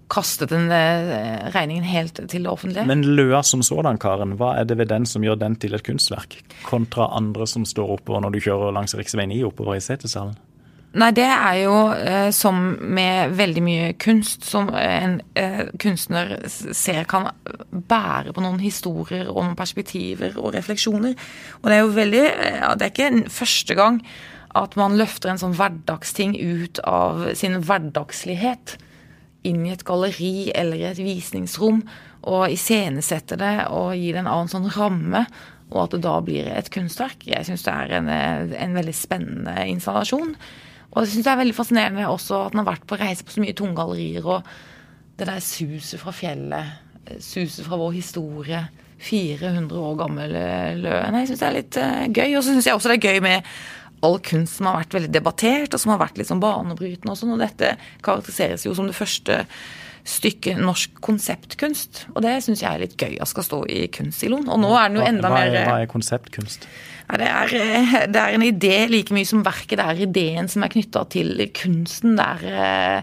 Speaker 1: kastet den eh, regningen helt til det offentlige.
Speaker 3: Men Løa som sådan, Karen, hva er det ved den som gjør den til et kunstverk? Kontra andre som står oppover når du kjører langs rv. 9 oppover i Setesdalen?
Speaker 1: Nei, det er jo eh, som med veldig mye kunst, som en eh, kunstner ser kan bære på noen historier og noen perspektiver og refleksjoner. Og det er jo veldig eh, ja, Det er ikke første gang at man løfter en sånn hverdagsting ut av sin hverdagslighet inn i et galleri eller i et visningsrom og iscenesetter det og gir det en annen sånn ramme, og at det da blir et kunstverk. Jeg syns det er en, eh, en veldig spennende installasjon. Og jeg syns det er veldig fascinerende også at han har vært på reise på så mye tunggallerier, og det der suset fra fjellet, eh, suset fra vår historie, 400 år gammel eh, løen. Jeg syns det er litt eh, gøy. Og så syns jeg også det er gøy med all kunst som har vært veldig debattert, og som har vært sånn banebrytende og sånn. Og dette karakteriseres jo som det første stykket norsk konseptkunst. Og det syns jeg er litt gøy at skal stå i kunstsiloen. Og nå er den jo enda
Speaker 3: hva,
Speaker 1: mer
Speaker 3: er, hva er konseptkunst?
Speaker 1: Ja, det, er, eh, det er en idé like mye som verket. Det er ideen som er knytta til kunsten. Det er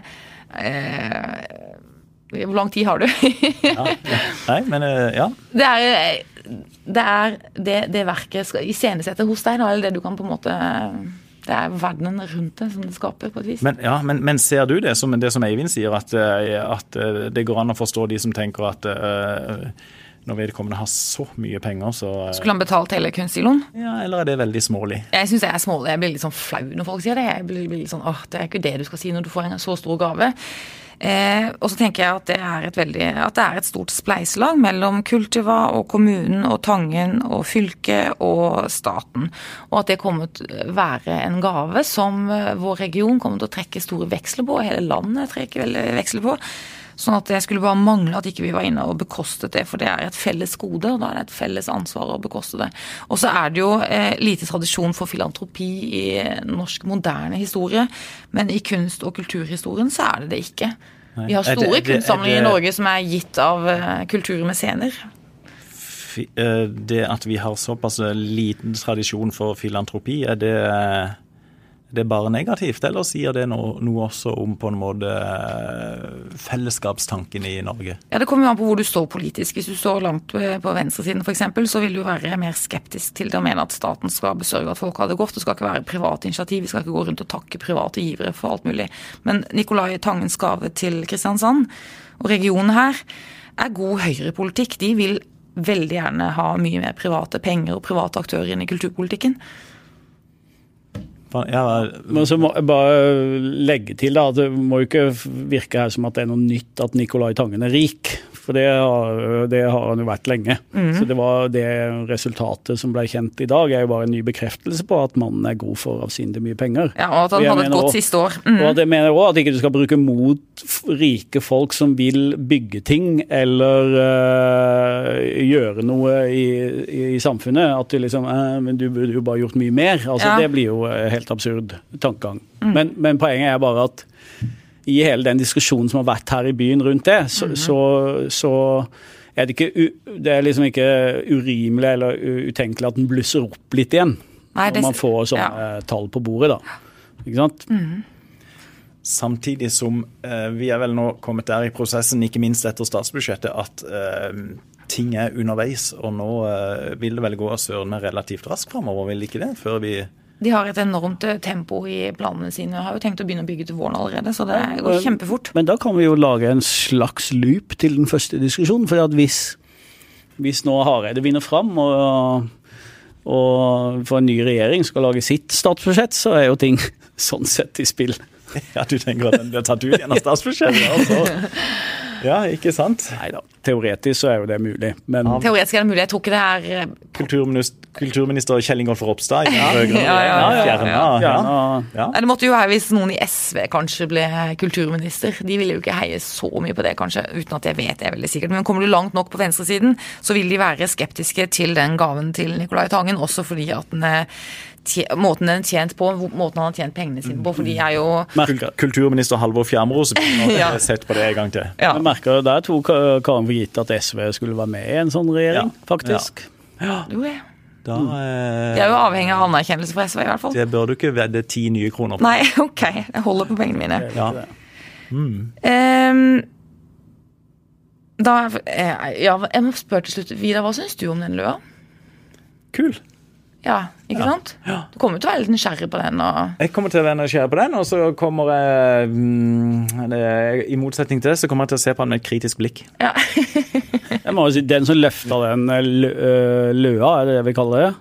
Speaker 1: eh, Hvor lang tid har du?
Speaker 3: Ja, ja. Nei, men eh, ja.
Speaker 1: det er, eh, det, er det, det verket skal iscenesette hos deg, da, eller det du kan på en måte Det er verdenen rundt det som det skaper, på et vis.
Speaker 3: Men, ja, men, men ser du det som det som Eivind sier, at, eh, at eh, det går an å forstå de som tenker at eh, når vedkommende har så mye penger, så eh,
Speaker 1: Skulle han betalt hele kunstsiloen?
Speaker 3: Ja, eller er det veldig smålig?
Speaker 1: Jeg syns jeg er smålig. Jeg blir litt sånn flau når folk sier det. Jeg blir, litt sånn, åh, Det er ikke det du skal si når du får en så stor gave. Eh, og så tenker jeg at det, er et veldig, at det er et stort spleiselag mellom Kultiva og kommunen og Tangen og fylket og staten. Og at det kommer til å være en gave som eh, vår region kommer til å trekke store veksler på, og hele landet trekker veksler på. Sånn at jeg skulle bare mangle at ikke vi var inne og bekostet det, for det er et felles gode, og da er det et felles ansvar å bekoste det. Og så er det jo eh, lite tradisjon for filantropi i norsk moderne historie, men i kunst- og kulturhistorien så er det det ikke. Vi har
Speaker 3: Er det-
Speaker 1: store
Speaker 3: er det-
Speaker 1: kunstsamlinger
Speaker 3: er
Speaker 1: i Norge som er gitt av eh, kulturmessener.
Speaker 3: Eh, Det at vi har såpass liten tradisjon for filantropi, er det, eh, det er bare negativt, eller sier det noe, noe også om på en måte eh, fellesskapstanken i Norge?
Speaker 1: Ja, Det kommer jo an på hvor du står politisk. Hvis du står langt på på venstresiden f.eks., så vil du være mer skeptisk til det og mene at staten skal besørge at folk har det godt. Det skal ikke være private initiativ. Vi skal ikke gå rundt og takke private givere for alt mulig. Men Nicolai Tangens gave til Kristiansand og regionen her er god høyrepolitikk. De vil veldig gjerne ha mye mer private penger og private aktører inn i kulturpolitikken.
Speaker 3: Ja,
Speaker 2: Men så må jeg bare legge til da, at det må jo ikke virke her som at det er noe nytt at Nicolai Tangen er rik. For det har, det har han jo vært lenge.
Speaker 1: Mm.
Speaker 2: Så det var det resultatet som ble kjent i dag, er jo bare en ny bekreftelse på at mannen er god for avsindig mye penger.
Speaker 1: Ja, og at han hadde et godt
Speaker 2: også-
Speaker 1: siste år. Mm.
Speaker 2: Og det mener jeg også, at ikke du skal bruke mot rike folk som vil bygge ting eller øh, gjøre noe i, i, i samfunnet. At du liksom eh, Men du burde jo bare gjort mye mer. Altså,
Speaker 1: Ja.
Speaker 2: Det blir jo eh, helt absurd tankegang. Men, men poenget er bare at i hele den diskusjonen som har vært her i byen rundt det, så, så, så er det ikke Det er liksom ikke urimelig eller utenkelig at den blusser opp litt igjen.
Speaker 1: Nei, det-
Speaker 2: når man får sånne tall på bordet, da. Ikke sant?
Speaker 3: Samtidig som eh, vi er vel nå kommet der i prosessen, ikke minst etter statsbudsjettet, at eh, ting er underveis. Og nå eh, vil det vel gå søren meg relativt raskt framover, vil det ikke det? Før vi
Speaker 1: De har et enormt eh, tempo i planene sine. Har jo tenkt å begynne å bygge til våren allerede, så det går kjempefort.
Speaker 2: Men da kan vi jo lage en slags loop til den første diskusjonen. For at hvis, hvis nå Hareide vinner fram og, og for en ny regjering skal lage sitt statsbudsjett, så er jo ting [laughs] sånn sett i spill.
Speaker 3: Ja, du tenker at den blir tatt ut igjen av statsbudsjettet? Altså. [laughs] Ja, ikke sant?
Speaker 2: Nei da, teoretisk så er jo det mulig. Men
Speaker 1: Teoretisk er det mulig. Jeg tror ikke det er eh,
Speaker 3: Kulturminister, kulturminister Kjell Ingolf Ropstad i den rød-grønne
Speaker 1: Ja, ja,
Speaker 3: regjeringen.
Speaker 1: ja,
Speaker 3: ja. Ja.
Speaker 1: Det måtte jo være hvis noen i SV kanskje ble kulturminister. De ville jo ikke heie så mye på det, kanskje, uten at jeg vet det veldig sikkert. Men kommer du langt nok på venstresiden, så vil de være skeptiske til den gaven til Nicolai Tangen, også fordi at den Måten den er tjent på, måten han har tjent pengene sine på. For de er jo
Speaker 2: merker,
Speaker 3: Kulturminister Halvor begynner [laughs]
Speaker 1: Ja.
Speaker 3: å sett på det en gang til.
Speaker 1: ja.
Speaker 2: jeg merker Der tok Ka- Karen for gitt at SV skulle være med i en sånn regjering,
Speaker 3: Ja.
Speaker 2: faktisk.
Speaker 1: Ja. ja.
Speaker 3: Da eh,
Speaker 1: De er jo avhengig av anerkjennelse fra SV, i hvert fall.
Speaker 3: Det bør du ikke vedde ti nye kroner på.
Speaker 1: Nei, [laughs] ok. Jeg holder på pengene mine.
Speaker 3: Ja.
Speaker 1: Ehm, da eh, Ja, jeg må spørre til slutt. Vidar, hva syns du om den løa?
Speaker 3: Kul.
Speaker 1: Ja, ikke sant? Du kommer til å være litt nysgjerrig på den. og...
Speaker 3: Jeg kommer til å være nysgjerrig på den, og så kommer jeg mm, det, I motsetning til det, så kommer jeg til å se på den med et kritisk blikk.
Speaker 1: Ja. [laughs]
Speaker 2: Jeg må jo si, Den som løfta den eh, lø, øh, løa, er det det vi kaller det?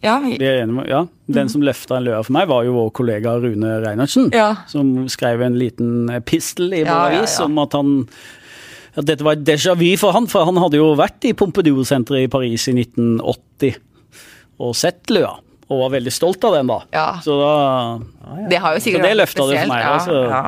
Speaker 1: ja, vi-
Speaker 2: er med, ja. Den som løfta en løa for meg, var jo vår kollega Rune Reinertsen.
Speaker 1: Ja.
Speaker 2: Som skrev en liten epistel i vår
Speaker 1: Ja, ja,
Speaker 2: avis
Speaker 1: ja.
Speaker 2: om at han at dette var et déjà vu for han, for han hadde jo vært i Pompidou-senteret i Paris i 1980 og sett løa. Og var veldig stolt av den, da.
Speaker 1: Ja.
Speaker 2: Så da
Speaker 1: Det har jo sikkert
Speaker 2: Så det løfta det for meg, altså.
Speaker 1: ja.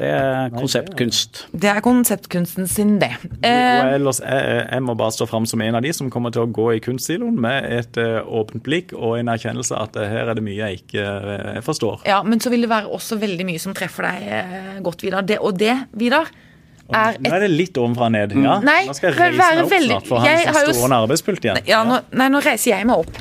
Speaker 2: Det er konseptkunst.
Speaker 1: Det er konseptkunsten sin, det.
Speaker 3: Og
Speaker 1: Eh,
Speaker 3: ellers, jeg, jeg må bare stå fram som en av de som kommer til å gå i kunstsiloen med et eh, åpent blikk og en erkjennelse at eh, her er det mye jeg ikke eh, forstår.
Speaker 1: ja, men så vil det være også veldig mye som treffer deg eh, godt, Vidar. Det, og det, Vidar, er
Speaker 3: Nå er det litt ovenfra og ned. Ja.
Speaker 1: Nei,
Speaker 3: nå skal jeg reise meg opp
Speaker 1: veldig-
Speaker 3: snart, for han
Speaker 1: har jo-
Speaker 3: stående arbeidspult igjen.
Speaker 1: ja, nå, Nei, nå reiser jeg meg opp.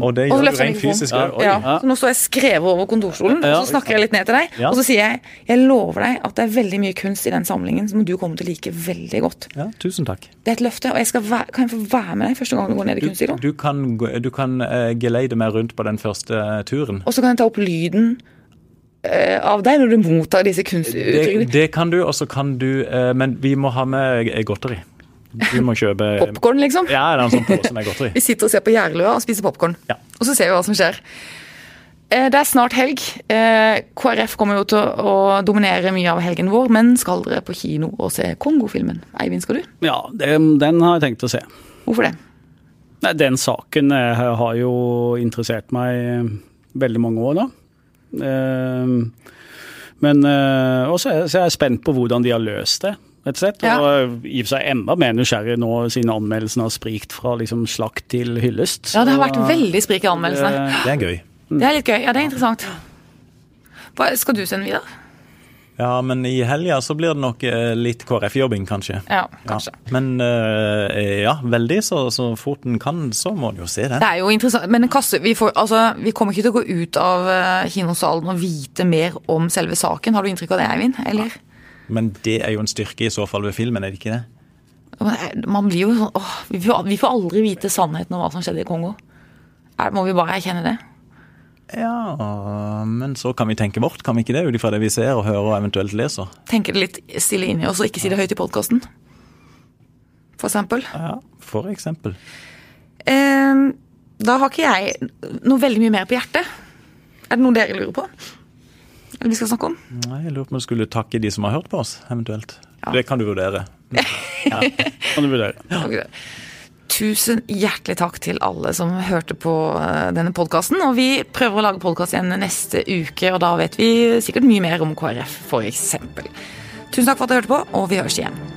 Speaker 3: Og det
Speaker 1: Og
Speaker 3: du rent fysisk. Oi.
Speaker 1: Ja, så nå står jeg skrevet over kontorstolen,
Speaker 2: Ja.
Speaker 1: og så snakker jeg litt ned til deg.
Speaker 3: Ja.
Speaker 1: Og så sier jeg jeg lover deg at det er veldig mye kunst i den samlingen som du kommer til å like veldig godt.
Speaker 3: Ja, tusen takk.
Speaker 1: Det er et løfte, og jeg skal være, kan jeg få være med deg første gang du går ned i
Speaker 3: Du,
Speaker 1: kunstsiloen?
Speaker 3: du kan, du kan uh, geleide meg rundt på den første turen.
Speaker 1: Og så kan jeg ta opp lyden av deg når du mottar disse
Speaker 3: Det,
Speaker 1: kunstuttrykkene.
Speaker 3: det kan du, og så kan du eh, Men vi må ha med eh, godteri. Du må kjøpe [laughs]
Speaker 1: Popkorn, liksom.
Speaker 3: Ja, det er en sånn pose med godteri.
Speaker 1: Vi sitter og ser på Gjerdeløa og spiser popkorn.
Speaker 3: Ja.
Speaker 1: Og så ser vi hva som skjer. Eh, Det er snart helg. Eh, KrF kommer jo til å dominere mye av helgen vår, men skal dere på kino og se Kongo-filmen? Eivind, skal du?
Speaker 2: Ja, den, den har jeg tenkt å se.
Speaker 1: Hvorfor det?
Speaker 2: Nei, Den saken eh, har jo interessert meg eh, veldig mange år, da. Eh, Men eh, også så er jeg spent på hvordan de har løst det. Rett og slett.
Speaker 1: Ja.
Speaker 2: Og i og for seg enda mer nysgjerrig nå siden anmeldelsene har sprikt fra liksom slakt til hyllest.
Speaker 1: Ja, det har vært
Speaker 2: Så,
Speaker 1: veldig sprik i anmeldelsene.
Speaker 2: Det,
Speaker 3: Det er gøy.
Speaker 1: Det er litt gøy. Ja, det er interessant. Hva, skal du sende videre?
Speaker 3: Ja, men i helga så blir det nok eh, litt KrF-jobbing, kanskje.
Speaker 1: Ja, kanskje.
Speaker 3: Ja. Men eh, ja, veldig. Så, så fort en kan, så må en jo se den.
Speaker 1: Det er jo interessant, men kasse, vi, får, altså, vi kommer ikke til å gå ut av eh, kinosalen og vite mer om selve saken. Har du inntrykk av det, Eivind? Eller?
Speaker 3: Men det er jo en styrke i så fall ved filmen, er det ikke det?
Speaker 1: Man blir jo sånn åh, vi, får, vi får aldri vite sannheten om hva som skjedde i Kongo. Er, må vi bare erkjenne det?
Speaker 3: Ja, men så kan vi tenke vårt, kan vi ikke det? Ut ifra det vi ser og hører og eventuelt leser.
Speaker 1: Tenke det litt stille inni oss og ikke si det høyt i podkasten? For eksempel.
Speaker 3: Ja, for eksempel.
Speaker 1: Eh, da har ikke jeg noe veldig mye mer på hjertet. Er det noe dere lurer på? Eller vi skal snakke om?
Speaker 3: Nei, Jeg lurer på om du skulle takke de som har hørt på oss, eventuelt.
Speaker 1: Ja.
Speaker 3: Det kan du vurdere. [laughs]
Speaker 2: Kan du vurdere.
Speaker 1: Ok. Tusen hjertelig takk til alle som hørte på eh, denne podkasten. Og vi prøver å lage podkast igjen neste uke, og da vet vi sikkert mye mer om KrF, f.eks. Tusen takk for at du hørte på, og vi høres igjen.